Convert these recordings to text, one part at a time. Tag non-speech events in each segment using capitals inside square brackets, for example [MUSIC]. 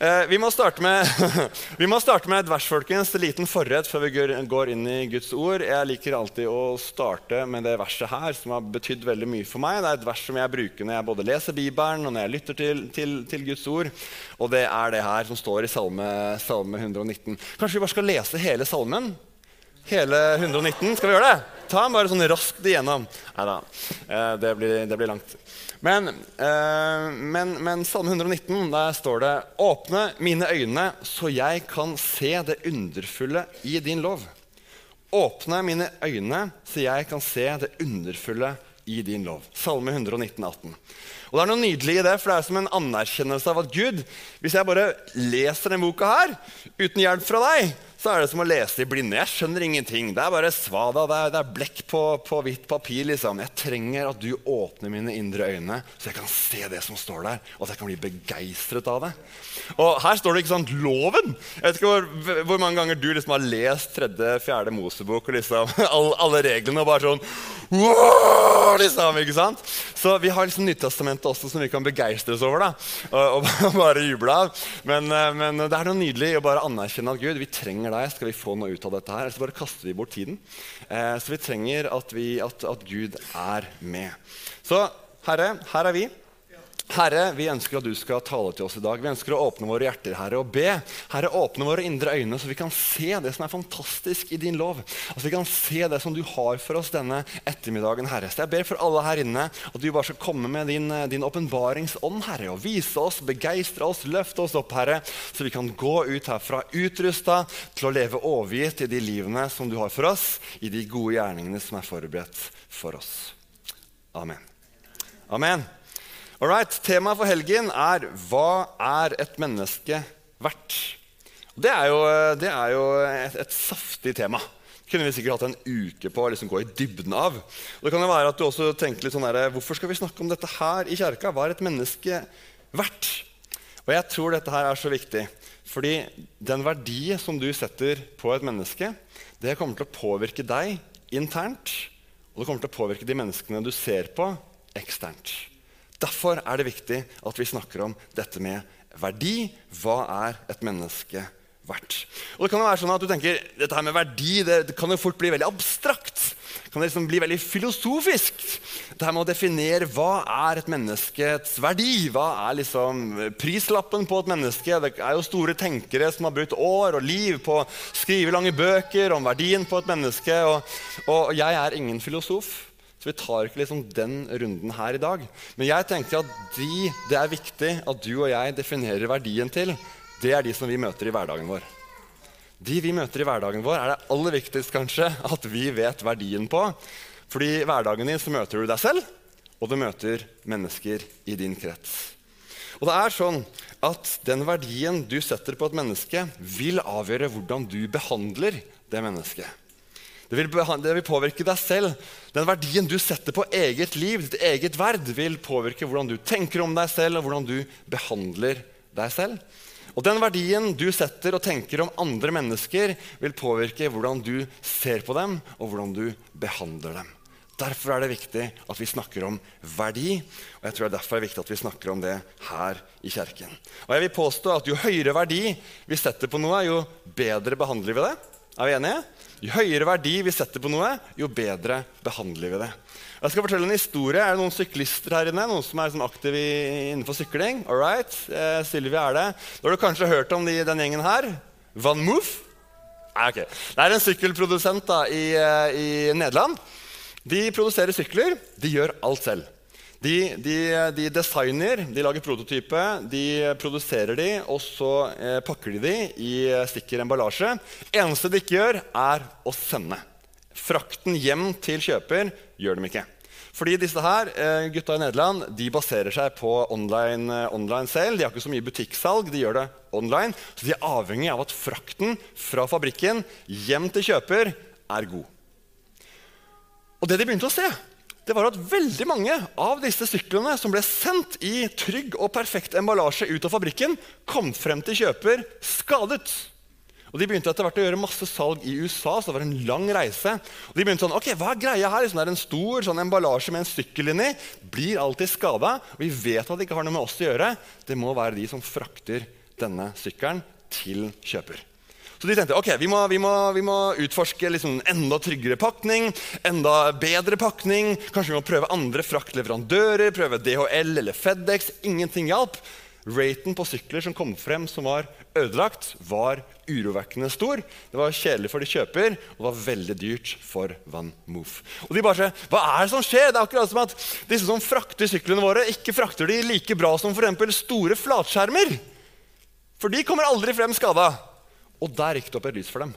Eh, vi, må med, [LAUGHS] vi må starte med et vers, folkens. En liten forrett før vi går inn i Guds ord. Jeg liker alltid å starte med det verset her, som har betydd veldig mye for meg. Det er et vers som jeg bruker når jeg både leser Bibelen og når jeg lytter til, til, til Guds ord. Og det er det her som står i salme, salme 119. Kanskje vi bare skal lese hele salmen? Hele 119? Skal vi gjøre det? Ta den bare sånn raskt igjennom. Nei da, eh, det, det blir langt. Men, eh, men, men Salme 119, der står det Åpne mine øyne, så jeg kan se det underfulle i din lov. Åpne mine øyne, så jeg kan se det underfulle i din lov. Salme 119, 18. Og Det er noe nydelig i det, for det er som en anerkjennelse av at Gud Hvis jeg bare leser denne boka her uten hjelp fra deg, så er det som å lese i blinde. Jeg skjønner ingenting. Det er bare svada, det er, det er blekk på, på, hvitt papir. liksom. Jeg trenger at du åpner mine indre øyne, så jeg kan se det som står der, og at jeg kan bli begeistret av det. Og her står det ikke sant, loven. Jeg vet ikke hvor, hvor mange ganger du liksom har lest tredje, fjerde Mosebok og liksom [LAUGHS] alle, alle reglene og bare sånn wow, liksom, ikke sant? Så vi har liksom Nyttestamentet også som vi kan begeistres over da, og, og [LAUGHS] bare juble av. Men, eh, men, det er noe nydelig å bare anerkjenne at Gud, vi trenger deg. Skal vi få noe ut av dette her? Ellers bare kaster vi bort tiden. Eh, så vi trenger at, vi, at, at Gud er med. Så Herre, her er vi. Herre, vi ønsker at du skal tale til oss i dag. Vi ønsker å åpne våre hjerter Herre, og be. Herre, åpne våre indre øyne, så vi kan se det som er fantastisk i din lov. At vi kan se det som du har for oss denne ettermiddagen, Herre. Så jeg ber for alle her inne at du bare skal komme med din åpenbaringsånd, Herre, og vise oss, begeistre oss, løfte oss opp, Herre, så vi kan gå ut herfra utrusta til å leve overgitt i de livene som du har for oss, i de gode gjerningene som er forberedt for oss. Amen. Amen. Alright, Temaet for helgen er 'Hva er et menneske verdt?' Det er jo, det er jo et, et, saftig tema. Det kunne vi sikkert hatt en uke på å liksom gå i dybden av. Og det kan jo være at du også tenker litt sånn der, Hvorfor skal vi snakke om dette her i kjerka? Hva er et menneske verdt? Og jeg tror dette her er så viktig. Fordi den verdi som du setter på et menneske, det kommer til å påvirke deg internt. Og det kommer til å påvirke de menneskene du ser på, eksternt. Derfor er det viktig at vi snakker om dette med verdi. Hva er et menneske verdt? Og det kan jo være sånn at du tenker dette her med verdi det, det kan jo fort bli veldig abstrakt. Det kan liksom bli veldig filosofisk. Det her med å definere hva er et menneskets verdi. Hva er liksom prislappen på et menneske? Det er jo store tenkere som har brukt år og liv på å skrive lange bøker om verdien på et menneske. Og, og jeg er ingen filosof. Så vi tar ikke liksom den runden her i dag. Men jeg tenker at de det er viktig at du og jeg definerer verdien til, det er de som vi møter i hverdagen vår. De vi møter i hverdagen vår, er det aller viktigst kanskje at vi vet verdien på. Fordi i hverdagen din så møter du deg selv, og du møter mennesker i din krets. Og det er sånn at Den verdien du setter på et menneske, vil avgjøre hvordan du behandler det mennesket. Det vil, det vil, påvirke deg selv. Den verdien du setter på eget liv, ditt eget verd, vil påvirke hvordan du tenker om deg selv, og hvordan du behandler deg selv. Og den verdien du setter og tenker om andre mennesker, vil påvirke hvordan du ser på dem, og hvordan du behandler dem. Derfor er det viktig at vi snakker om verdi, og jeg tror det er derfor det er viktig at vi snakker om det her i kjerken. Og jeg vil påstå at Jo høyere verdi vi setter på noe, jo bedre behandler vi det. Er vi enige? Jo høyere verdi vi setter på noe, jo bedre behandler vi det. Jeg skal fortelle en historie. Er det noen syklister her inne? Noen som er aktiv aktive innenfor sykling? All right. Eh, Sylvia er det. Da har du kanskje hørt om de, den gjengen her? Van Moof? Nei, ok. Det er en sykkelprodusent da, i, eh, i Nederland. De produserer sykler. De gjør alt selv. De, de, de, designer, de lager prototype, de produserer de, og så eh, pakker de de i sikker emballasje. eneste de ikke gjør, er å sende. Frakten hjem til kjøper gjør de ikke. Fordi disse her, eh, gutta i Nederland de baserer seg på online, eh, online sale. De har ikke så mye butikksalg, de gjør det online. Så de er avhengig av at frakten fra fabrikken hjem til kjøper er god. Og det de begynte å se, det var at veldig mange av disse syklene som ble sendt i trygg og perfekt emballasje ut av fabrikken, kom frem til kjøper skadet. Og De begynte etter hvert å gjøre masse salg i USA. så det var en lang reise. Og de begynte sånn, ok, hva er greia her? Sånn, det er en stor sånn emballasje med en sykkel inni. Blir alltid skada. Vi vet at det ikke har noe med oss å gjøre. Det må være de som frakter denne sykkelen til kjøper. Så de tenkte ok, vi må, vi må, vi må utforske liksom enda tryggere pakning, enda bedre pakning. Kanskje vi må prøve andre fraktleverandører, prøve DHL eller FedEx. Ingenting hjalp. Raten på sykler som kom frem som var ødelagt, var urovekkende stor. Det var kjedelig for de kjøper, og det var veldig dyrt for Van Moof. Og de bare sier, Hva er det som skjer? Det er akkurat som at disse som frakter syklene våre, ikke frakter de like bra som for store flatskjermer. For de kommer aldri frem skada. Og der gikk det opp et lys for dem.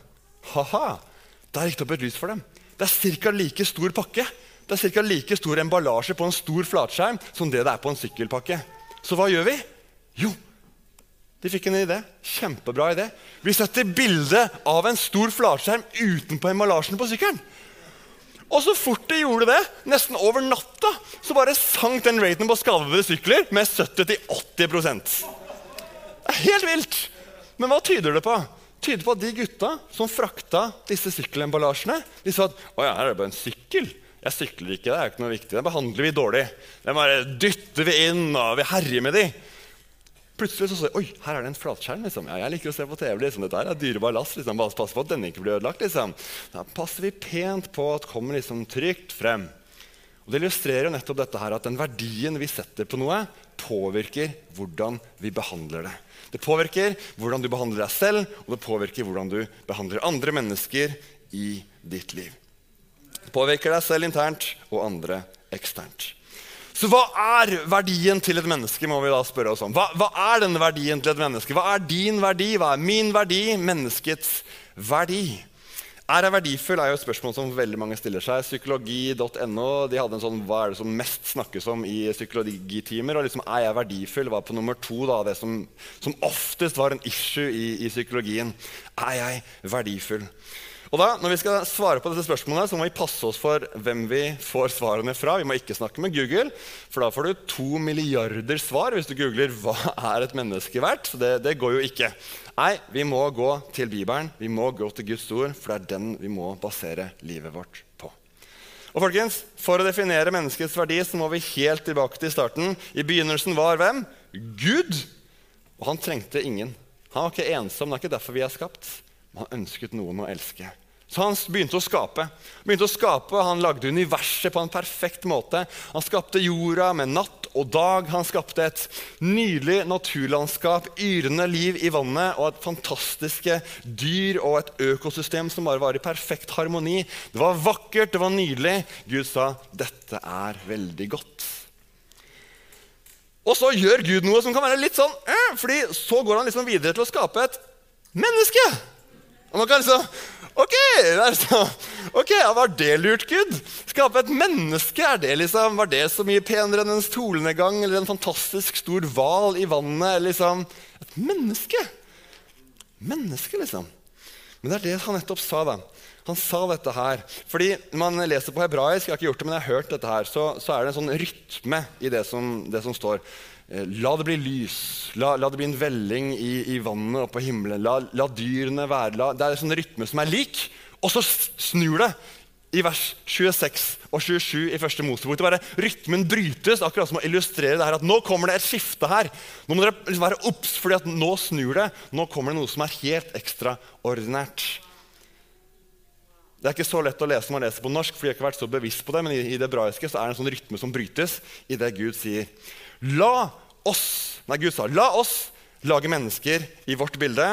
Ha-ha, der gikk det opp et lys for dem. Det er ca. like stor pakke. Det er ca. like stor emballasje på en stor flatskjerm som det det er på en sykkelpakke. Så hva gjør vi? Jo, de fikk en idé. Kjempebra idé. Vi setter bilde av en stor flatskjerm utenpå emballasjen på sykkelen. Og så fort de gjorde det, nesten over natta, så bare sank den raten på skadede sykler med 70-80 Det er helt vilt! Men hva tyder det på? Tyder på at de gutta som frakta disse sykkelemballasjene, de sa at å ja, her er det bare en sykkel. Jeg sykler ikke, det er ikke noe viktig. Den behandler vi dårlig. Den bare dytter vi inn, og vi herjer med de. Plutselig så så oi, her er det en flatskjerm. liksom. Ja, jeg liker å se på TV. liksom. Dette er dyrebar last. liksom. Bare pass på at denne ikke blir ødelagt. liksom. Da passer vi pent på at kommer liksom trygt frem. Og Det illustrerer jo nettopp dette her, at den verdien vi setter på noe, påvirker hvordan vi behandler det. Det påvirker hvordan du behandler deg selv, og det påvirker hvordan du behandler andre mennesker i ditt liv. Det påvirker deg selv internt og andre eksternt. Så hva er verdien til et menneske? må vi da spørre oss om. Hva, hva, er denne verdien til et menneske? Hva er din verdi? Hva er min verdi? Menneskets verdi. Er jeg verdifull? er jo et spørsmål som veldig mange stiller seg. Psykologi.no de hadde en sånn, Hva er det som mest snakkes om i psykologitimer? Og liksom, Er jeg verdifull? var på nummer to. da, Det som, som oftest var en issue i, i psykologien. Er jeg verdifull? Og da, Når vi skal svare på dette spørsmålet, så må vi passe oss for hvem vi får svarene fra. Vi må ikke snakke med Google, for da får du to milliarder svar hvis du googler 'hva er et menneske verdt'. Så det, det går jo ikke. Nei, vi må gå til Bibelen, vi må gå til Guds ord, for det er den vi må basere livet vårt på. Og folkens, For å definere menneskets verdi så må vi helt tilbake til starten. I begynnelsen var hvem? Gud. Og han trengte ingen. Han var ikke ensom. Det er ikke derfor vi er skapt. Han ønsket noen å elske. Så han begynte å skape. begynte å skape, Han lagde universet på en perfekt måte. Han skapte jorda med natt og dag. Han skapte et nydelig naturlandskap, yrende liv i vannet og et fantastiske dyr og et økosystem som bare var i perfekt harmoni. Det var vakkert, det var nydelig. Gud sa, 'Dette er veldig godt'. Og så gjør Gud noe som kan være litt sånn eh, fordi så går han liksom videre til å skape et menneske. Og man kan liksom Ok, så, ok, var det lurt, Gud? Skape et menneske, er det liksom, var det så mye penere enn en solnedgang eller en fantastisk stor hval i vannet? Liksom. Et menneske! Menneske, liksom. Men det er det han nettopp sa. da. Han sa dette her. Fordi man leser på hebraisk, jeg har ikke gjort det, men jeg har hørt dette her, så, så er det en sånn rytme i det som, det som står. Eh, la det bli lys. La, la, det bli en velling i, i vannet og på himmelen. La, la dyrene være la, Det er en sånn rytme som er lik, og så snur det i vers 26 og 27 i første Mosebok. Bare Rytmen brytes, akkurat som å illustrere det her at nå kommer det et skifte her. Nå må dere liksom være obs, for nå snur det. Nå kommer det noe som er helt ekstraordinært. Det er ikke så lett å lese når man leser på norsk, for jeg har ikke vært så bevisst på det, men i, det hebraiske er det en sånn rytme som brytes i det Gud sier. La oss Nei, Gud sa la oss lage mennesker i vårt bilde.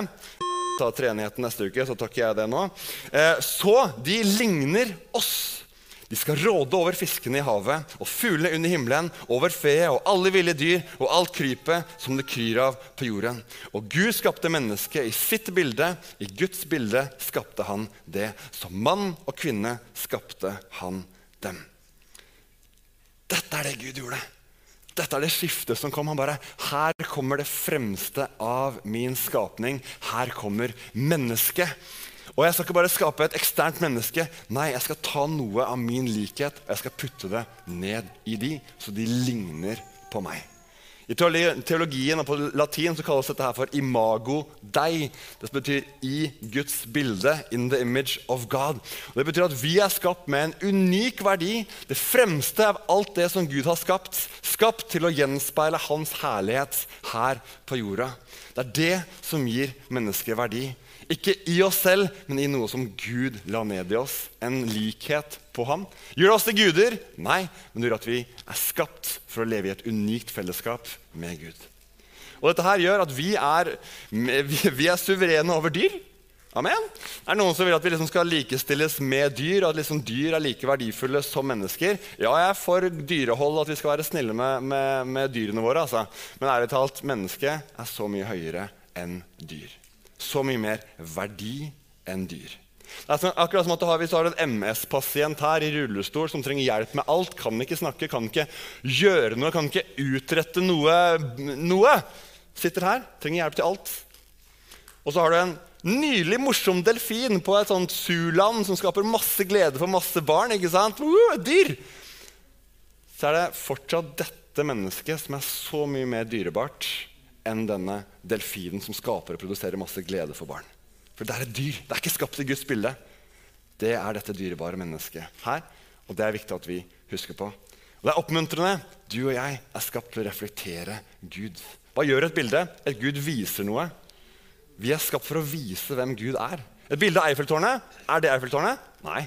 Ta treenigheten neste uke, så tar ikke jeg det nå. Eh, så de ligner oss. De skal råde over fiskene i havet og fuglene under himmelen, over feet og alle ville dyr og alt krypet som det kryr av på jorden. Og Gud skapte mennesket i sitt bilde. I Guds bilde skapte han det. Som mann og kvinne skapte han dem. Dette er det Gud gjorde. Dette er det skiftet som kom. Han bare Her kommer det fremste av min skapning. Her kommer mennesket. Og jeg skal ikke bare skape et eksternt menneske. Nei, jeg skal ta noe av min likhet og jeg skal putte det ned i de, så de ligner på meg. I teologien og på latin så kalles dette her for imago dei. Det betyr 'i Guds bilde', 'in the image of God'. Og det betyr at vi er skapt med en unik verdi, det fremste av alt det som Gud har skapt. Skapt til å gjenspeile Hans herlighet her på jorda. Det er det som gir mennesket verdi. Ikke i oss selv, men i noe som Gud la ned i oss. En likhet på ham. Gjør det oss til guder? Nei, men det gjør at vi er skapt for å leve i et unikt fellesskap med Gud. Og Dette her gjør at vi er, vi er suverene over dyr. Amen. Er det noen som vil at vi liksom skal likestilles med dyr? At liksom dyr er like verdifulle som mennesker? Ja, jeg er for dyrehold, at vi skal være snille med, med, med dyrene våre. Altså. Men ærlig talt, mennesket er så mye høyere enn dyr så mye mer verdi enn dyr. Det er akkurat som at har, Hvis du har en MS-pasient her i rullestol som trenger hjelp med alt, kan ikke snakke, kan ikke gjøre noe, kan ikke utrette noe, noe. Sitter her, trenger hjelp til alt. Og så har du en nylig morsom delfin på et sånt suland som skaper masse glede for masse barn. ikke sant? Uh, dyr! Så er det fortsatt dette mennesket som er så mye mer dyrebart enn denne delfinen som skaper og produserer masse glede for barn. For det er et dyr. Det er ikke skapt i Guds bilde. Det er dette dyrebare mennesket her. Og det er viktig at vi husker på. Og Det er oppmuntrende. Du og jeg er skapt til å reflektere Gud. Hva gjør et bilde? Et Gud viser noe. Vi er skapt for å vise hvem Gud er. Et bilde av Eiffeltårnet, er det Eiffeltårnet? Nei.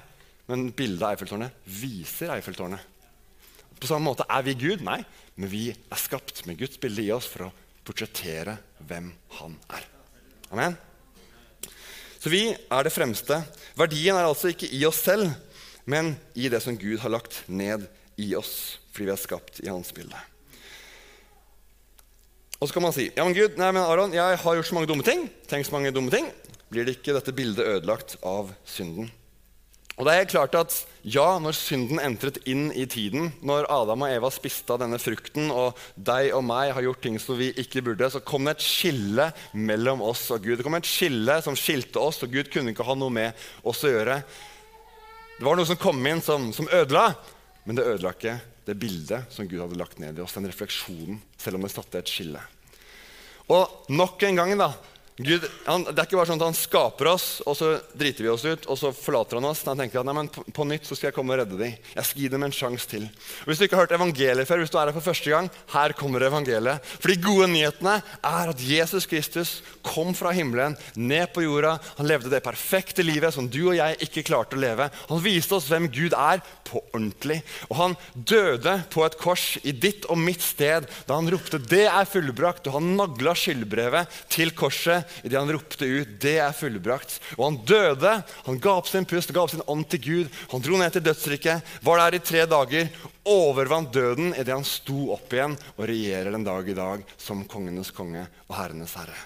Men bildet av Eiffeltårnet viser Eiffeltårnet. På samme måte er vi Gud? Nei. Men vi er skapt med Guds bilde i oss for å portrettere hvem han er. Amen. Så vi er det fremste. Verdien er altså ikke i oss selv, men i det som Gud har lagt ned i oss, fordi vi er skapt i hans bilde. Og så kan man si ja, men Gud, nei, men Aron, jeg har gjort så mange dumme ting. Tenk så mange dumme ting. Blir det ikke dette bildet ødelagt av synden? Og det er klart at ja, når synden entret inn i tiden, når Adam og Eva spiste av denne frukten, og deg og meg har gjort ting som vi ikke burde, så kom det et skille mellom oss og Gud. Det kom et skille som skilte oss, og Gud kunne ikke ha noe med oss å gjøre. Det var noe som kom inn som, som ødela, men det ødela ikke det bildet som Gud hadde lagt ned i oss, den refleksjonen, selv om det satte et skille. Og nok en gang da, Gud, han, det er ikke bare sånn at han skaper oss, og så driter vi oss ut, og så forlater han oss. Han tenker at nei, men på, nytt så skal jeg komme og redde dem. Jeg skal gi dem en sjanse til. Og Hvis du ikke har hørt evangeliet før, hvis du er her for første gang, her kommer evangeliet. For de gode nyhetene er at Jesus Kristus kom fra himmelen, ned på jorda. Han levde det perfekte livet som du og jeg ikke klarte å leve. Han viste oss hvem Gud er på ordentlig. Og han døde på et kors i ditt og mitt sted da han ropte 'Det er fullbrakt', og han nagla skyldbrevet til korset idet han ropte ut 'Det er fullbrakt'. Og han døde. Han ga opp sin pust, ga opp sin ånd til Gud. Han dro ned til dødsriket, var der i tre dager, overvant døden idet han sto opp igjen og regjerer den dag i dag som kongenes konge og herrenes herre.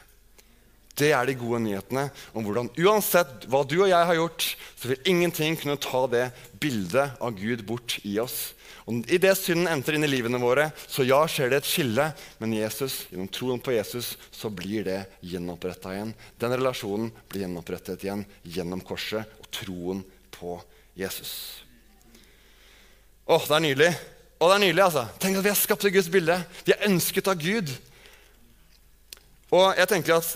Det er de gode nyhetene om hvordan uansett hva du og jeg har gjort, så vil ingenting kunne ta det bildet av Gud bort i oss. Og Idet synden entrer inn i livene våre, så ja, skjer det et skille. Men Jesus, gjennom troen på Jesus så blir det gjenoppretta igjen. Den relasjonen blir gjenopprettet igjen gjennom korset og troen på Jesus. Åh, det er nydelig. Og det er nydelig, altså. Tenk at vi er skapt i Guds bilde. Vi er ønsket av Gud. Og jeg tenker at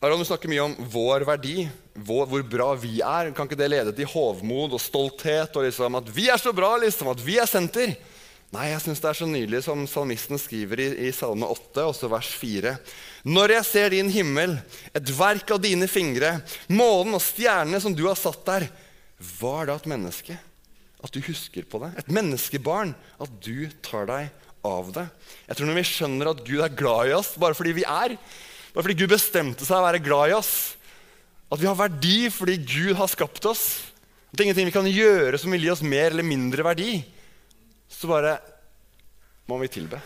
Aron, du snakker mye om vår verdi, vår, hvor bra vi er. Kan ikke det lede til hovmod og stolthet og liksom at vi er så bra, liksom, at vi er senter? Nei, jeg syns det er så nydelig som salmisten skriver i, i Salme 8, også vers 4. Når jeg ser din himmel, et verk av dine fingre, månen og stjernene som du har satt der, hva er da et menneske? At du husker på det. Et menneskebarn. At du tar deg av det. Jeg tror Når vi skjønner at Gud er glad i oss bare fordi vi er, bare fordi Gud bestemte seg å være glad i oss. At vi har verdi fordi Gud har skapt oss. At det er ingenting vi kan gjøre som vil gi oss mer eller mindre verdi. Så bare må vi tilbe.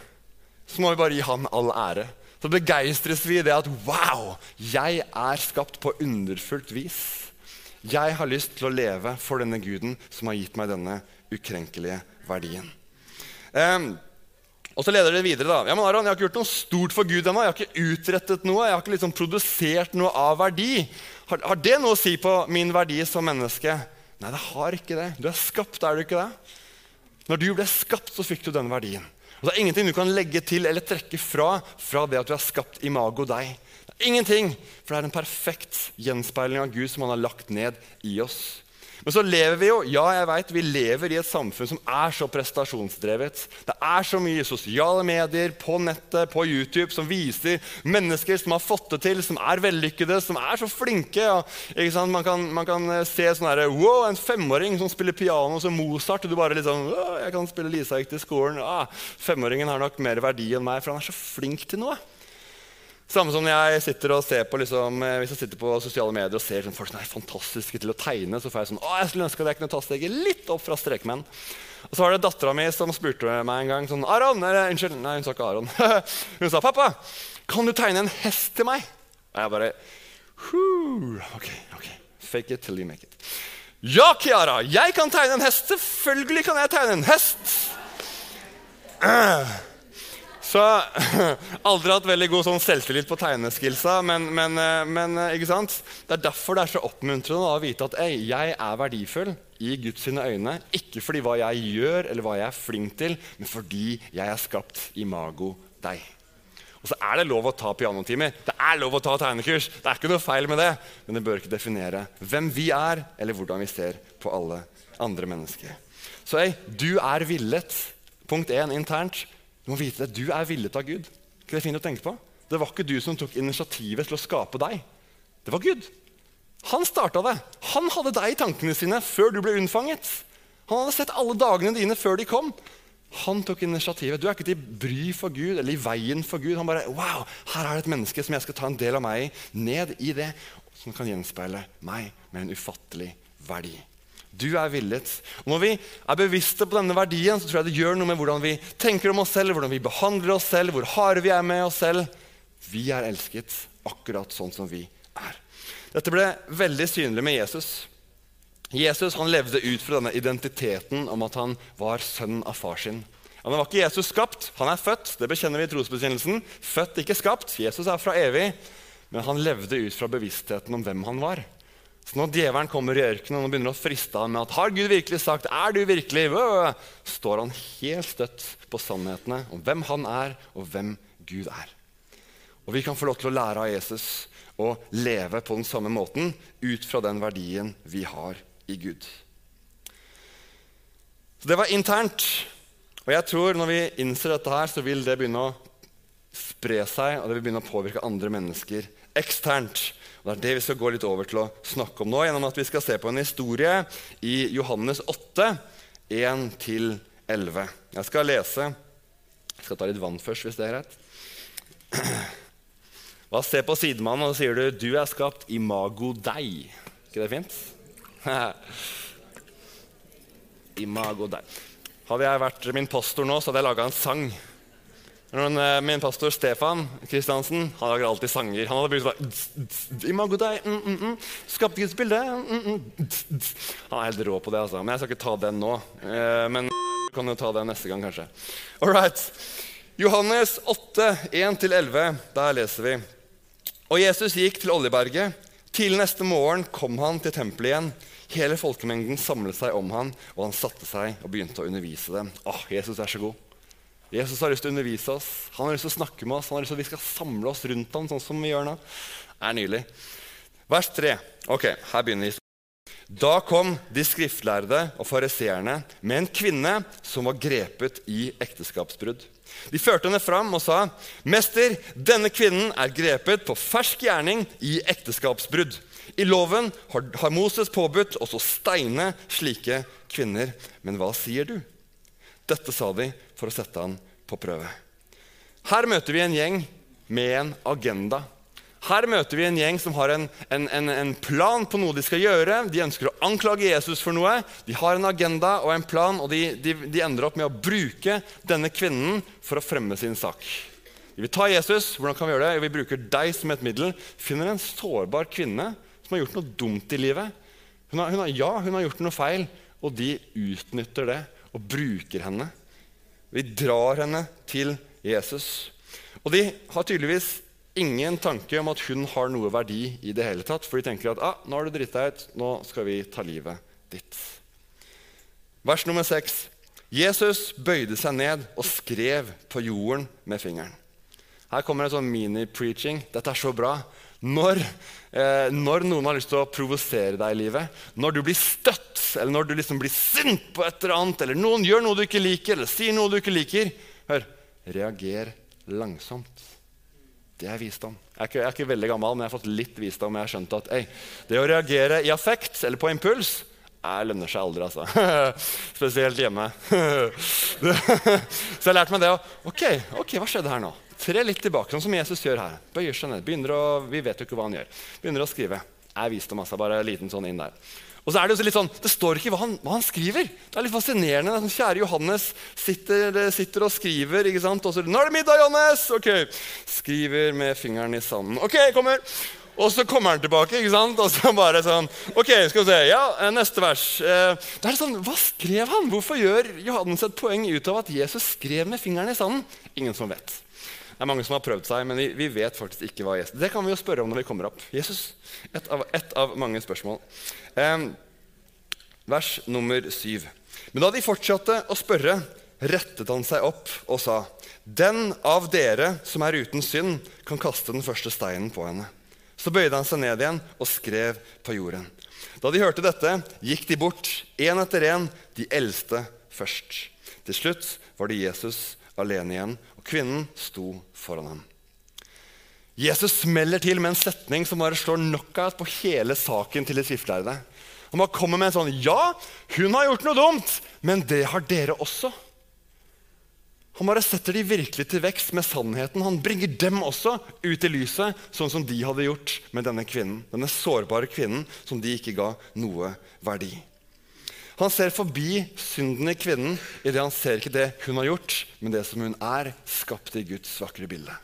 Så må vi bare gi Han all ære. Så begeistres vi i det at wow, jeg er skapt på underfullt vis. Jeg har lyst til å leve for denne guden som har gitt meg denne ukrenkelige verdien. Um, og så leder det videre. da. Ja, men Aron, Jeg har ikke gjort noe stort for Gud ennå. Jeg har ikke utrettet noe. Jeg har ikke liksom produsert noe av verdi. Har, har, det noe å si på min verdi som menneske? Nei, det har ikke det. Du er skapt, er du ikke det? Når du ble skapt, så fikk du denne verdien. Og det er ingenting du kan legge til eller trekke fra fra det at du er skapt imago deg. Det er ingenting, for det er en perfekt gjenspeiling av Gud som han har lagt ned i oss. Men så lever vi jo ja, jeg vet, vi lever i et samfunn som er så prestasjonsdrevet. Det er så mye sosiale medier på nettet, på YouTube, som viser mennesker som har fått det til, som er vellykkede, som er så flinke. Ja, man, kan, man, kan, eh, se sånn herre Wow, en femåring som spiller piano som Mozart. Og du bare liksom Jeg kan spille Lisa gikk til skolen. Ah, femåringen har nok mer verdi enn meg, for han er så flink til noe. Samme som jeg sitter og ser på, liksom, eh, hvis jeg sitter på sosiale medier og ser sånn, folk som er fantastiske til å tegne, så får jeg sånn Å, jeg skulle ønske at jeg kunne ta steget litt opp fra strekmenn. Og så var det dattera mi som spurte meg en gang sånn Aron, eller, Unnskyld, nei, hun sa ikke Aron. [LAUGHS] hun sa, 'Pappa, kan du tegne en hest til meg?' Og jeg bare Ok, ok. Fake it till you make it. Ja, Kiara, jeg kan tegne en hest. Selvfølgelig kan jeg tegne en hest. Uh. [CLEARS THROAT] Så [LAUGHS] aldri hatt veldig god sånn selvtillit på tegneskillsa, men, men, eh, men, eh, ikke sant? det er derfor det er så oppmuntrende å vite at jeg er verdifull i Guds øyne. Ikke fordi hva jeg gjør eller hva jeg er flink til, men fordi jeg er skapt imago deg. Og så er det lov å ta pianotimer. Det er lov å ta tegnekurs. Det er ikke noe feil med det, Men det bør ikke definere hvem vi er, eller hvordan vi ser på alle andre mennesker. Så ei, du er villet. Punkt 1 internt. Du må vite at du er villet av Gud. Ikke det fint å tenke på? Det var ikke du som tok initiativet til å skape deg. Det var Gud. Han starta det. Han hadde deg i tankene sine før du ble unnfanget. Han hadde sett alle dagene dine før de kom. Han tok initiativet. Du er ikke til bry for Gud eller i veien for Gud. Han bare Wow, her er det et menneske som jeg skal ta en del av meg i, ned i det, som kan gjenspeile meg med en ufattelig verdi. Du er villet. Og Når vi er bevisste på denne verdien, så tror jeg det gjør noe med hvordan vi tenker om oss selv, hvordan vi behandler oss selv, hvor harde vi er med oss selv. Vi er elsket akkurat sånn som vi er. Dette ble veldig synlig med Jesus. Jesus han levde ut fra denne identiteten om at han var sønn av far sin. Han var ikke Jesus skapt, han er født. Det bekjenner vi i trosbekjennelsen. Født, ikke skapt. Jesus er fra evig. Men han levde ut fra bevisstheten om hvem han var. Når djevelen kommer i ørkenen og begynner å friste ham med at har Gud virkelig sagt, er du virkelig, står han helt støtt på sannhetene om hvem han er, og hvem Gud er. Og Vi kan få lov til å lære av Jesus å leve på den samme måten ut fra den verdien vi har i Gud. Så Det var internt. Og jeg tror når vi innser dette, her, så vil det begynne å spre seg, og det vil begynne å påvirke andre mennesker eksternt. Og Det er det vi skal gå litt over til å snakke om nå, gjennom at vi skal se på en historie i Johannes 8, 1-11. Jeg skal lese Jeg skal ta litt vann først, hvis det er greit. Hva Se på sidemannen, og så sier du 'Du er skapt imago deg'. ikke det fint? [LAUGHS] imago deg. Hadde jeg vært min pastor nå, så hadde jeg laga en sang min pastor Stefan Kristiansen han lager alltid sanger. Han hadde brukt sånn Imago deg, mm, mm, mm. Skapte Guds bilde. Mm, mm, han er helt rå på det, altså. Men jeg skal ikke ta den nå. Uh, men du kan jo ta den neste gang, kanskje. All right. Johannes 8, 1-11. Der leser vi. Og Jesus gikk til Oljeberget. Til neste morgen kom han til tempelet igjen. Hele folkemengden samlet seg om han, og han satte seg og begynte å undervise dem. Åh, Jesus er så god. Jesus har lyst til å undervise oss, han har lyst til å snakke med oss, han har lyst til at vi skal samle oss rundt ham, sånn som vi gjør nå. Det er nydelig. Vers 3. Ok, her begynner historien. Da kom de skriftlærde og fariseerne med en kvinne som var grepet i ekteskapsbrudd. De førte henne fram og sa, 'Mester, denne kvinnen er grepet på fersk gjerning i ekteskapsbrudd.' I loven har Moses påbudt oss å steine slike kvinner. Men hva sier du? Dette sa de for å sette han på prøve. Her møter vi en gjeng med en agenda. Her møter vi en gjeng som har en, en, en, en, plan på noe de skal gjøre. De ønsker å anklage Jesus for noe. De har en agenda og en plan, og de, de, de ender opp med å bruke denne kvinnen for å fremme sin sak. Vi vil ta Jesus. Hvordan kan vi gjøre det? Vi bruker deg som et middel. Finner en sårbar kvinne som har gjort noe dumt i livet. Hun har, hun har, ja, hun har gjort noe feil, og de utnytter det og bruker henne. Vi drar henne til Jesus. Og de har tydeligvis ingen tanke om at hun har noe verdi i det hele tatt. For de tenker at ah, nå har du dritt deg ut, nå skal vi ta livet ditt. Vers nummer seks. Jesus bøyde seg ned og skrev på jorden med fingeren. Her kommer en sånn mini-preaching. Dette er så bra. Når, eh, når, noen har lyst til å provosere deg i livet, når du blir støtt, eller når du liksom blir sint på et eller annet, eller noen gjør noe du ikke liker, eller sier noe du ikke liker Hør reager langsomt. Det er visdom. Jeg er, ikke, jeg er ikke veldig gammel, men jeg har fått litt visdom. Jeg har skjønt at ei, det å reagere i affekt eller på impuls det lønner seg aldri, altså. [LAUGHS] Spesielt hjemme. [LAUGHS] Så jeg lærte meg det. Og, Ok, ok, hva skjedde her nå? Tre litt tilbake, sånn som Jesus gjør her. Bøyer seg ned. begynner å, Vi vet jo ikke hva han gjør. Begynner å skrive. Jeg viste masse, bare en liten sånn inn der. Og så er Det jo litt sånn, det står ikke hva han, hva han skriver. Det er litt fascinerende. Er sånn, kjære Johannes sitter, sitter, og skriver. ikke sant? Og så 'Nå er det middag, Johannes!' Ok, Skriver med fingeren i sanden. Ok, kommer. Og så kommer han tilbake, ikke sant? og så bare sånn Ok, skal vi se. Ja, eh, neste vers. Eh, det er sånn, Hva skrev han? Hvorfor gjør Johannes et poeng ut av at Jesus skrev med fingeren i sanden? Ingen som vet. Det er mange som har prøvd seg, men vi, vet faktisk ikke hva Jesus Det kan vi jo spørre om når vi kommer opp. Jesus, Et av, et av mange spørsmål. Eh, vers nummer syv. Men da de fortsatte å spørre, rettet han seg opp og sa.: Den av dere som er uten synd, kan kaste den første steinen på henne. Så bøyde han seg ned igjen og skrev på jorden. Da de hørte dette, gikk de bort, én etter én, de eldste først. Til slutt var det Jesus alene igjen, og kvinnen sto foran ham. Jesus smeller til med en setning som bare slår knockout på hele saken til de skriftlærde. Han bare kommer med en sånn Ja, hun har gjort noe dumt, men det har dere også. Han bare setter de virkelig til vekst med sannheten. Han bringer dem også ut i lyset, sånn som de hadde gjort med denne kvinnen. Denne sårbare kvinnen som de ikke ga noe verdi. Han ser forbi synden i kvinnen i det han ser ikke det hun har gjort, men det som hun er, skapt i Guds vakre bilde.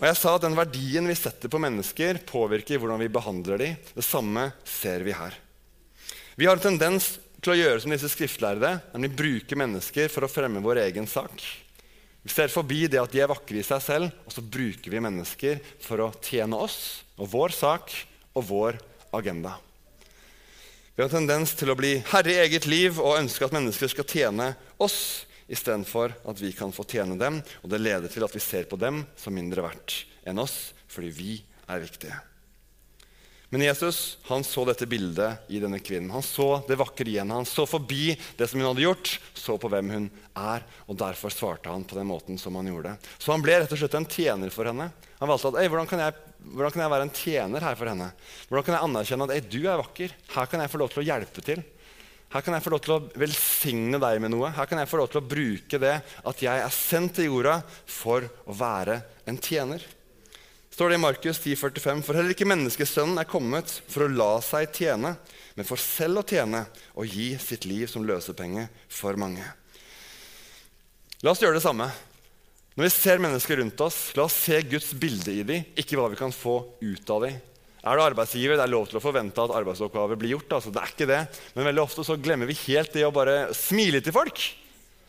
Og jeg sa at Den verdien vi setter på mennesker, påvirker hvordan vi behandler dem. Det samme ser vi her. Vi har en tendens til å gjøre som disse skriftlærde, nemlig bruke mennesker for å fremme vår egen sak. Vi ser forbi det at de er vakre i seg selv, og så bruker vi mennesker for å tjene oss og vår sak og vår agenda. Vi har en tendens til å bli herre i eget liv og ønske at mennesker skal tjene oss istedenfor at vi kan få tjene dem. Og det leder til at vi ser på dem som mindre verdt enn oss, fordi vi er viktige. Men Jesus han så dette bildet i denne kvinnen. Han så det vakre i henne. Han så forbi det som hun hadde gjort, så på hvem hun er. og Derfor svarte han på den måten som han gjorde. Så han ble rett og slett en tjener for henne. Han valgte at hvordan kan, jeg, hvordan kan jeg være en tjener her for henne? Hvordan kan jeg anerkjenne at du er vakker? Her kan jeg få lov til å hjelpe til. Her kan jeg få lov til å velsigne deg med noe. Her kan jeg få lov til å bruke det at jeg er sendt til jorda for å være en tjener står det i Markus 10,45.: For heller ikke menneskesønnen er kommet for å la seg tjene, men for selv å tjene og gi sitt liv som løsepenge for mange. La oss gjøre det samme. Når vi ser mennesker rundt oss, la oss se Guds bilde i dem, ikke hva vi kan få ut av dem. Er du arbeidsgiver, det er lov til å forvente at arbeidsoppgaver blir gjort. Altså, det er ikke det. Men veldig ofte så glemmer vi helt det å bare smile til folk.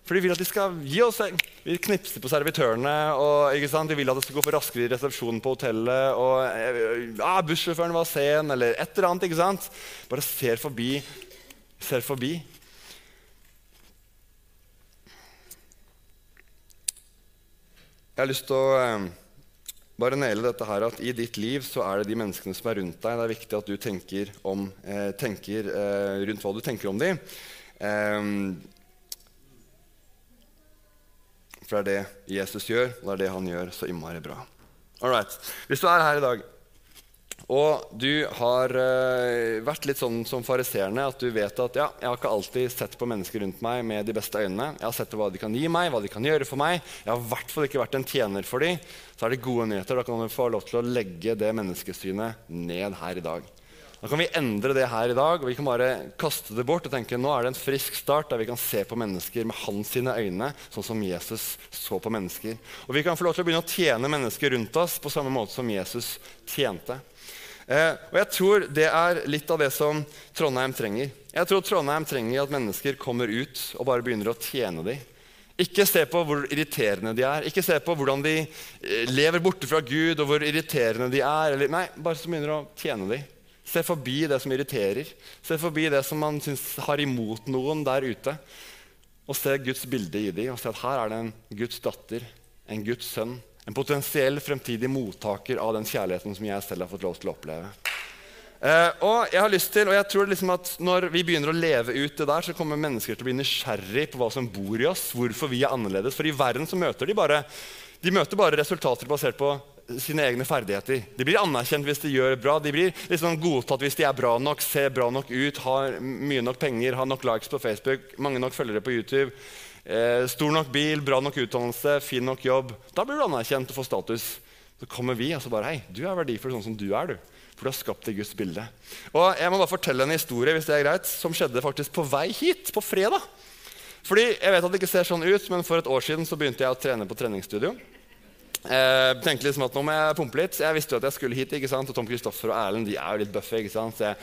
For de vil at de skal gi oss Vi knipser på servitørene. og De vil at det skal gå for raskere i resepsjonen på hotellet. og eh, ja, Bussjåføren var sen, eller et eller annet. ikke sant? Bare ser forbi. Ser forbi. Jeg har lyst til å eh, bare naile dette her at i ditt liv så er det de menneskene som er rundt deg. Det er viktig at du tenker, om, eh, tenker rundt hva du tenker om dem. Eh, for det er det Jesus gjør, og det er det han gjør så innmari bra. Alright. Hvis du er her i dag, og du har uh, vært litt sånn som fariseerne, at du vet at ja, jeg har ikke alltid sett på mennesker rundt meg med de beste øynene. Jeg har sett hva de kan gi meg, hva de kan gjøre for meg. Jeg har i hvert fall ikke vært en tjener for dem. Så er det gode nyheter. Da kan du få lov til å legge det menneskesynet ned her i dag. Da kan vi endre det her i dag, og vi kan bare kaste det bort og tenke nå er det en frisk start der vi kan se på mennesker med hans sine øyne, sånn som Jesus så på mennesker. Og vi kan få lov til å begynne å tjene mennesker rundt oss på samme måte som Jesus tjente. Eh, og jeg tror det er litt av det som Trondheim trenger. Jeg tror Trondheim trenger at mennesker kommer ut og bare begynner å tjene dem. Ikke se på hvor irriterende de er, ikke se på hvordan de eh, lever borte fra Gud, og hvor irriterende de er. Eller, nei, bare så begynner å tjene dem. Se forbi det som irriterer. Se forbi det som man syns har imot noen der ute. Og se Guds bilde i dem, og se at her er det en Guds datter, en Guds sønn. En potensiell fremtidig mottaker av den kjærligheten som jeg selv har fått lov til å oppleve. Eh, og jeg har lyst til, og jeg tror liksom at Når vi begynner å leve ut det der, så kommer mennesker til å bli nysgjerrig på hva som bor i oss. hvorfor vi er annerledes. For i verden så møter de bare, de møter bare resultater basert på sine egne ferdigheter. De blir anerkjent hvis de gjør bra. De blir liksom godtatt hvis de er bra nok, ser bra nok ut, har mye nok penger, har nok likes på Facebook, mange nok følgere på YouTube. Eh, stor nok bil, bra nok utdannelse, fin nok jobb. Da blir du anerkjent og får status. Så kommer vi og så bare Hei, du er verdifull sånn som du er, du. For du har skapt i Guds bilde. Og Jeg må bare fortelle en historie hvis det er greit, som skjedde faktisk på vei hit, på fredag. Fordi jeg vet at det ikke ser sånn ut, men For et år siden så begynte jeg å trene på treningsstudio. Eh, tenkte liksom at nå må jeg pumpe litt. Jeg visste jo at jeg skulle hit. ikke sant? Og Tom Kristoffer og Erlend de er jo litt bøffe. ikke sant? Så jeg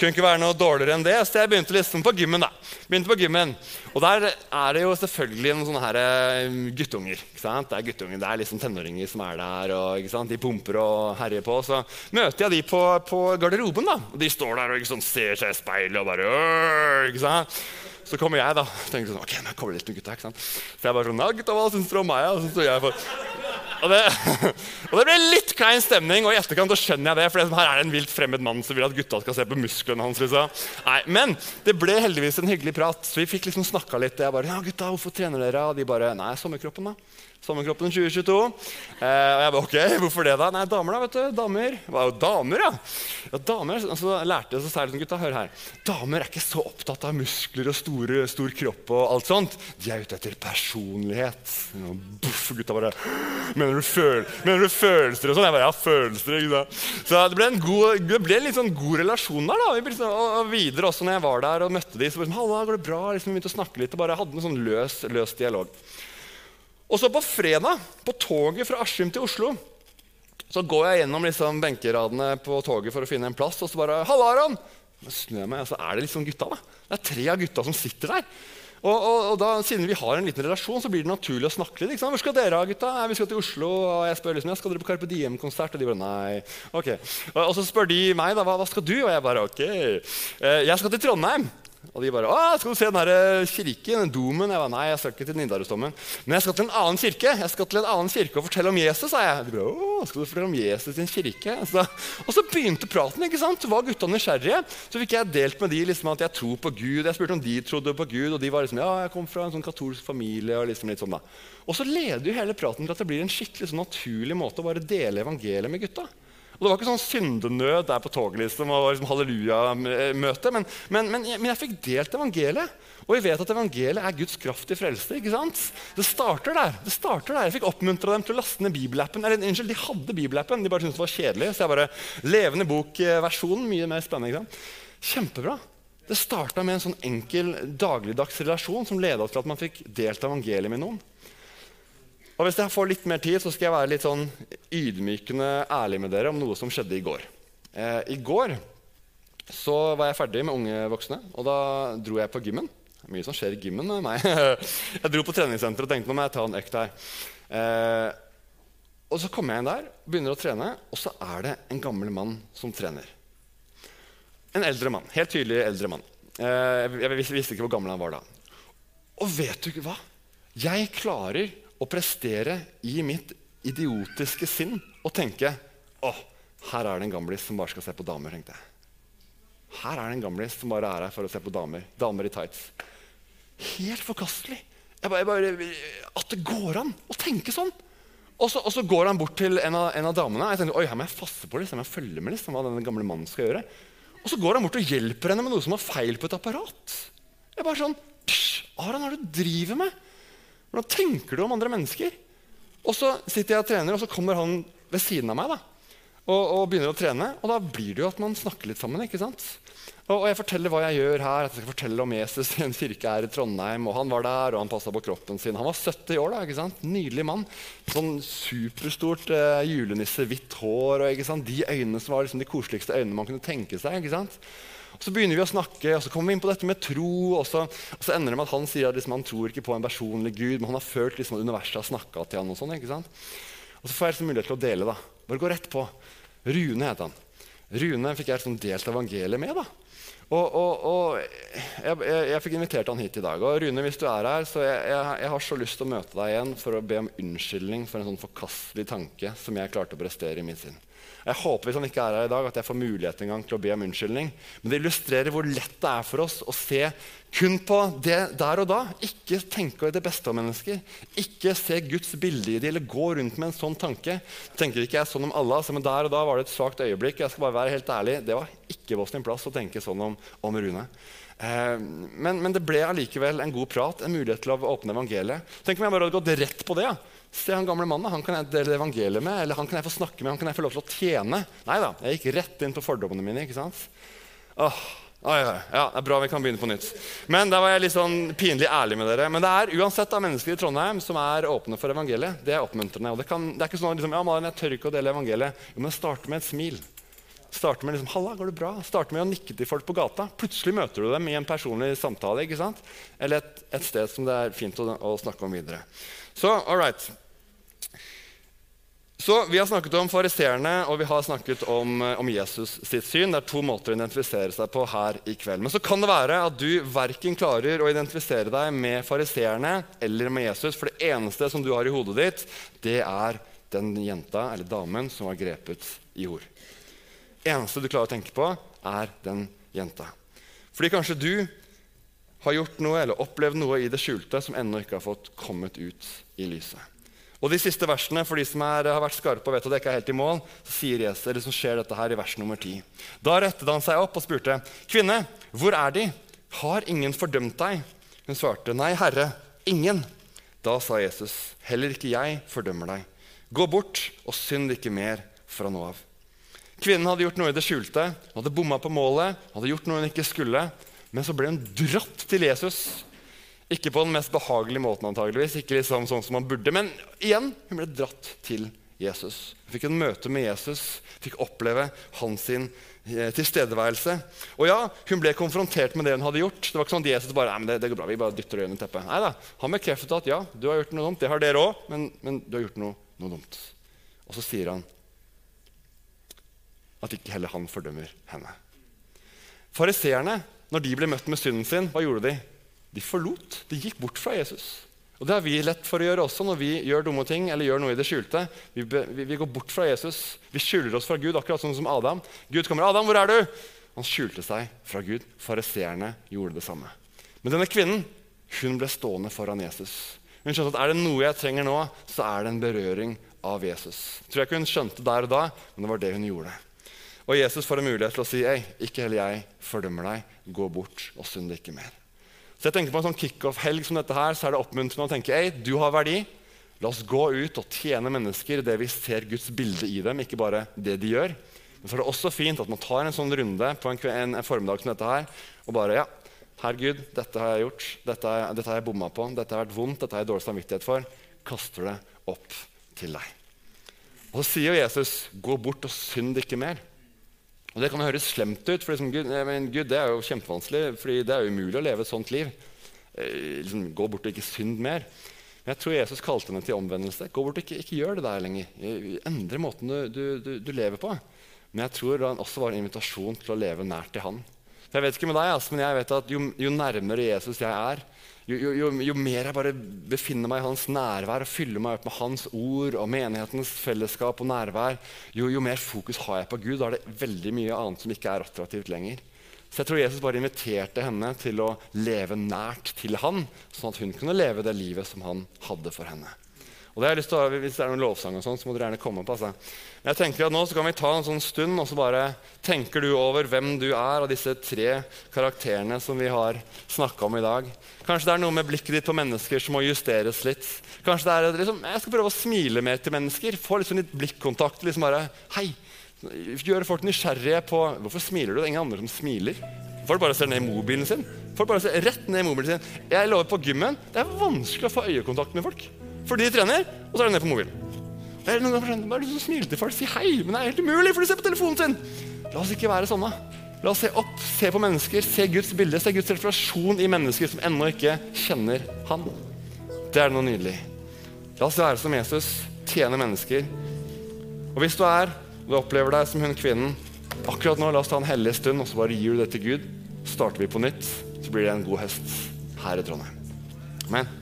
kunne ikke være noe dårligere enn det. Så jeg begynte liksom på gymmen. da. Begynte på gymmen. Og der er det jo selvfølgelig noen sånne her eh, guttunger. ikke sant? Det er guttunger, det er liksom tenåringer som er der. og ikke sant? De pumper og herjer på. Så møter jeg de på, på garderoben. da. Og de står der og ikke sånn, ser seg i speilet og bare ikke sant? Så kommer jeg da, tenker sånn, ok, nå kommer det litt med gutta, ikke sant? Så jeg bare sånn, ja gutta, hva syns dere om meg? Og så står jeg for... Og det, [LAUGHS] og det, ble litt klein stemning, og i etterkant så skjønner jeg det. For her er det en vilt fremmed mann som vil at gutta skal se på musklene hans. Liksom. Nei, Men det ble heldigvis en hyggelig prat, så vi fikk liksom snakka litt. Jeg bare, ja gutta, hvorfor trener dere? Og de bare Nei, sommerkroppen, da. Sommerkroppen 2022. Eh, og jeg bare, ok, hvorfor det da? Nei, damer da, vet du. Damer. Hva, damer, ja. ja damer, altså, lærte jeg så særlig gutta, hør her. Damer er ikke så opptatt av muskler og store, stor kropp og alt sånt. De er ute etter personlighet. Buff, gutta bare Mener du, føl mener du følelser og sånn? Jeg bare, ja, følelser, ikke sant? Så det ble en, god, det ble en sånn god relasjon der. da. Liksom, og, og, videre også når jeg var der og møtte de, så bare, Halla, går det bra? Liksom, begynte å snakke litt og bare hadde en sånn løs, løs dialog. Og så på fredag, på toget fra Askim til Oslo, så går jeg gjennom liksom benkeradene på toget for å finne en plass. Og så bare 'Halla, Aron!' snur jeg meg, og så er det liksom gutta. da. Det er tre av gutta som sitter der. Og, og, og da, Siden vi har en liten relasjon, så blir det naturlig å snakke litt. 'Hvor skal dere, gutta?' 'Vi skal til Oslo.' Og jeg spør liksom, ja, 'Skal dere på Carpe Diem-konsert?' Og de bare 'Nei'. Ok. Og, og, så spør de meg da, hva, hva skal du?' Og jeg bare 'Ok'. Eh, 'Jeg skal til Trondheim'. Og de bare 'Å, skal du se den her eh, kirken, den domen?' Jeg bare 'Nei, jeg skal ikke til Nidarosdomen.' 'Men jeg skal til en annen kirke Jeg skal til en annen kirke og fortelle om Jesus', sa jeg. De bare, Å, skal du fortelle om Jesus i en kirke? Så, og så begynte praten. ikke sant? Så var gutta nysgjerrige. Så fikk jeg delt med de liksom at jeg tror på Gud. Jeg spurte om de trodde på Gud, og de var liksom 'Ja, jeg kom fra en sånn katolsk familie'. Og liksom litt sånn da. Og så leder jo hele praten til at det blir en skikkelig sånn naturlig måte å bare dele evangeliet med gutta. Og Det var ikke sånn syndenød der på toget liksom, halleluja-møte. Men, men, men, men, jeg fikk delt evangeliet. Og vi vet at evangeliet er Guds kraft til frelse. ikke sant? Det starter der. det starter der. Jeg fikk oppmuntra dem til å laste ned bibelappen. Eller, unnskyld, de hadde bibelappen, de bare syntes det var kjedelig. Så jeg bare levende bok-versjonen, mye mer spennende. ikke sant? Kjempebra. Det starta med en sånn enkel dagligdags relasjon som leda til at man fikk delt evangeliet med noen. Og Hvis jeg får litt mer tid, så skal jeg være litt sånn ydmykende ærlig med dere om noe som skjedde i går. Eh, I går så var jeg ferdig med unge voksne, og da dro jeg på gymmen. Det er mye som skjer i gymmen med meg. [LAUGHS] jeg dro på treningssenteret og tenkte nå må jeg ta en økt her. Eh, og så kommer jeg inn der, begynner å trene, og så er det en gammel mann som trener. En eldre mann. Helt tydelig eldre mann. Eh, jeg visste ikke hvor gammel han var da. Og vet du hva? Jeg klarer å prestere i mitt idiotiske sinn og tenke å, her er det en gamlis som bare skal se på damer. tenkte jeg. Her er det en gamlis som bare er her for å se på damer. Damer i tights. Helt forkastelig. Jeg bare, jeg bare, at det går an å tenke sånn. Og så, og så går han bort til en av, en av damene. Jeg tenker, oi, her må jeg passe på liksom, jeg følge med liksom, hva denne gamle mannen skal gjøre. Og så går han bort og hjelper henne med noe som har feil på et apparat. Jeg bare sånn, Aran, hva er det du driver med? Hvordan tenker du om andre mennesker? Og så sitter jeg og trener, og så kommer han ved siden av meg da, og, og, begynner å trene. Og da blir det jo at man snakker litt sammen. ikke sant? Og, og jeg forteller hva jeg gjør her. at jeg skal fortelle om Jesus i en kirke her i Trondheim. Og han var der, og han passa på kroppen sin. Han var 70 år. da, ikke sant? Nydelig mann. Sånn superstort eh, julenisse, hvitt hår. og ikke sant? De øynene som var liksom de koseligste øynene man kunne tenke seg. ikke sant? Så begynner vi å snakke, og så kommer vi inn på dette med tro. Og så, og så ender det med at han sier at liksom, han tror ikke på en personlig Gud, men han har følt liksom, at universet har snakka til han. Og sånn, ikke sant? Og så får jeg liksom mulighet til å dele. da. Bare gå rett på. Rune heter han. Rune fikk jeg liksom delt evangeliet med. da. Og, og, og jeg, jeg, jeg, fikk invitert han hit i dag. Og Rune, hvis du er her, så jeg, jeg, har så lyst til å møte deg igjen for å be om unnskyldning for en sånn forkastelig tanke som jeg klarte å prestere i mitt sinn. Jeg håper hvis han ikke er her i dag, at jeg får mulighet en gang til å be om unnskyldning. Men det illustrerer hvor lett det er for oss å se kun på det der og da. Ikke tenke det beste om mennesker. Ikke se Guds bilde i det, eller gå rundt med en sånn tanke. tenker ikke jeg sånn om alle, altså, men Der og da var det et svakt øyeblikk. Jeg skal bare være helt ærlig, Det var ikke på sin plass å tenke sånn om, om Rune. Eh, men, men, det ble allikevel en god prat, en mulighet til å åpne evangeliet. Tenk om jeg bare hadde gått rett på det. Ja. Se han gamle mannen, han kan jeg dele evangeliet med, eller han kan jeg få snakke med, han kan jeg få lov til å tjene. Nei da, jeg gikk rett inn på fordommene mine. ikke sant? Åh, Oi, oi, ja, Det er bra vi kan begynne på nytt. Men der var jeg litt sånn pinlig ærlig med dere. Men det er uansett da, mennesker i Trondheim som er åpne for evangeliet. Det er oppmuntrende. og Det, kan, det er ikke sånn liksom, ja, Malin, jeg tør ikke å dele evangeliet. Jo, men starte med et smil. Starte med liksom, 'Halla, går det bra?' Starte med å nikke til folk på gata. Plutselig møter du dem i en personlig samtale. ikke sant? Eller et, et sted som det er fint å, å snakke om videre. Så, all right. Så Vi har snakket om fariseerne og vi har snakket om, eh, om, Jesus sitt syn. Det er to måter å identifisere seg på her i kveld. Men så kan det være at du verken klarer å identifisere deg med fariseerne eller med Jesus. For det eneste som du har i hodet ditt, det er den jenta eller damen som var grepet i jord. eneste du klarer å tenke på, er den jenta. Fordi kanskje du har gjort noe eller opplevd noe i det skjulte som ennå ikke har fått kommet ut i lyset. Og de siste versene, for de som er, har vært skarpe og vet at det ikke er helt i mål, så sier Jesus, eller så skjer dette her i vers nummer 10. Da rettet han seg opp og spurte, 'Kvinne, hvor er de? Har ingen fordømt deg?' Hun svarte, 'Nei, Herre, ingen.' Da sa Jesus, 'Heller ikke jeg fordømmer deg. Gå bort og synd ikke mer fra nå av.' Kvinnen hadde gjort noe i det skjulte, hadde bomma på målet, hadde gjort noe hun ikke skulle. Men så ble hun dratt til Jesus ikke på den mest behagelige måten, antageligvis, ikke liksom sånn som man burde. Men igjen, hun ble dratt til Jesus. Hun fikk en møte med Jesus, fikk oppleve hans sin, eh, tilstedeværelse. Og ja, hun ble konfrontert med det hun hadde gjort. Det var ikke sånn at Jesus bare, Nei, det, det går bra, vi bare dytter det under teppet. Nei da, Han bekreftet at ja, du har gjort noe dumt. Det har dere òg, men, men, du har gjort noe, noe dumt. Og så sier han at ikke heller han fordømmer henne. Fariseerne, når de ble møtt med synden sin, hva gjorde de? De forlot. De gikk bort fra Jesus. Og Det har vi lett for å gjøre også når vi gjør dumme ting eller gjør noe i det skjulte. Vi, vi, vi går bort fra Jesus. Vi skjuler oss fra Gud, akkurat sånn som Adam. Gud kommer. 'Adam, hvor er du?' Han skjulte seg fra Gud. Fariseerne gjorde det samme. Men denne kvinnen hun ble stående foran Jesus. Hun skjønte at er det noe jeg trenger nå, så er det en berøring av Jesus. Tror jeg ikke hun skjønte der og da, men det var det hun gjorde. Og Jesus får en mulighet til å si, Ei, ikke heller jeg fordømmer deg. Gå bort og synd ikke mer. Så jeg tenker På en sånn kickoff-helg som dette her, så er det oppmuntrende å tenke ei, du har verdi. La oss gå ut og tjene mennesker det vi ser Guds bilde i dem, ikke bare det de gjør. Men så er det også fint at man tar en sånn runde på en, en, en formiddag som dette her, og bare ja, Herr Gud, dette har jeg gjort, dette, dette har jeg bomma på, dette har vært vondt, dette har jeg dårlig samvittighet for. Kaster det opp til deg. Og Så sier Jesus, gå bort og synd ikke mer. Og Det kan høres slemt ut, for liksom, Gud, men Gud, det er jo kjempevanskelig. fordi det er jo umulig å leve et sånt liv. Eh, liksom, gå bort og ikke synd mer. Men jeg tror Jesus kalte henne til omvendelse. Gå bort og ikke, ikke gjør det der lenger. Endre måten du, du, du, du, lever på. Men jeg tror han også var en invitasjon til å leve nært til han. Jeg vet ikke med deg, men jeg vet at jo, jo nærmere Jesus jeg er, jo, jo, jo, mer jeg bare befinner meg i hans nærvær og fyller meg opp med hans ord og menighetens fellesskap og nærvær, jo, mer fokus har jeg på Gud. Da er det veldig mye annet som ikke er attraktivt lenger. Så jeg tror Jesus bare inviterte henne til å leve nært til han, sånn at hun kunne leve det livet som han hadde for henne. Og det har jeg lyst til å, Hvis det er noen lovsang, og sånt, så må dere gjerne komme opp. Altså. Jeg tenker at Nå så kan vi ta en sånn stund, og så bare tenker du over hvem du er av disse tre karakterene som vi har snakka om i dag. Kanskje det er noe med blikket ditt på mennesker som må justeres litt. Kanskje det er liksom, Jeg skal prøve å smile mer til mennesker. Få liksom litt blikkontakt. liksom bare, hei, Gjøre folk nysgjerrige på hvorfor smiler du. Det er ingen andre som smiler. Folk bare ser ned i mobilen sin. Folk bare ser rett ned i mobilen sin. Jeg lover på gymmen, Det er vanskelig å få øyekontakt med folk. For de trener, og så er de nede på mobilen. Det er det du Bare liksom smile til folk, si hei, men det er helt umulig, for de ser på telefonen sin. La oss ikke være sånne. La oss se opp, se på mennesker, se Guds bilde, se Guds referasjon i mennesker som ennå ikke kjenner Han. Det er noe nydelig. La oss være som Jesus, tjene mennesker. Og hvis du er, og du opplever deg som hun kvinnen, akkurat nå, la oss ta en hellig stund, og så bare gir du det til Gud. Starter vi på nytt, så blir det en god høst her i Trondheim. Amen.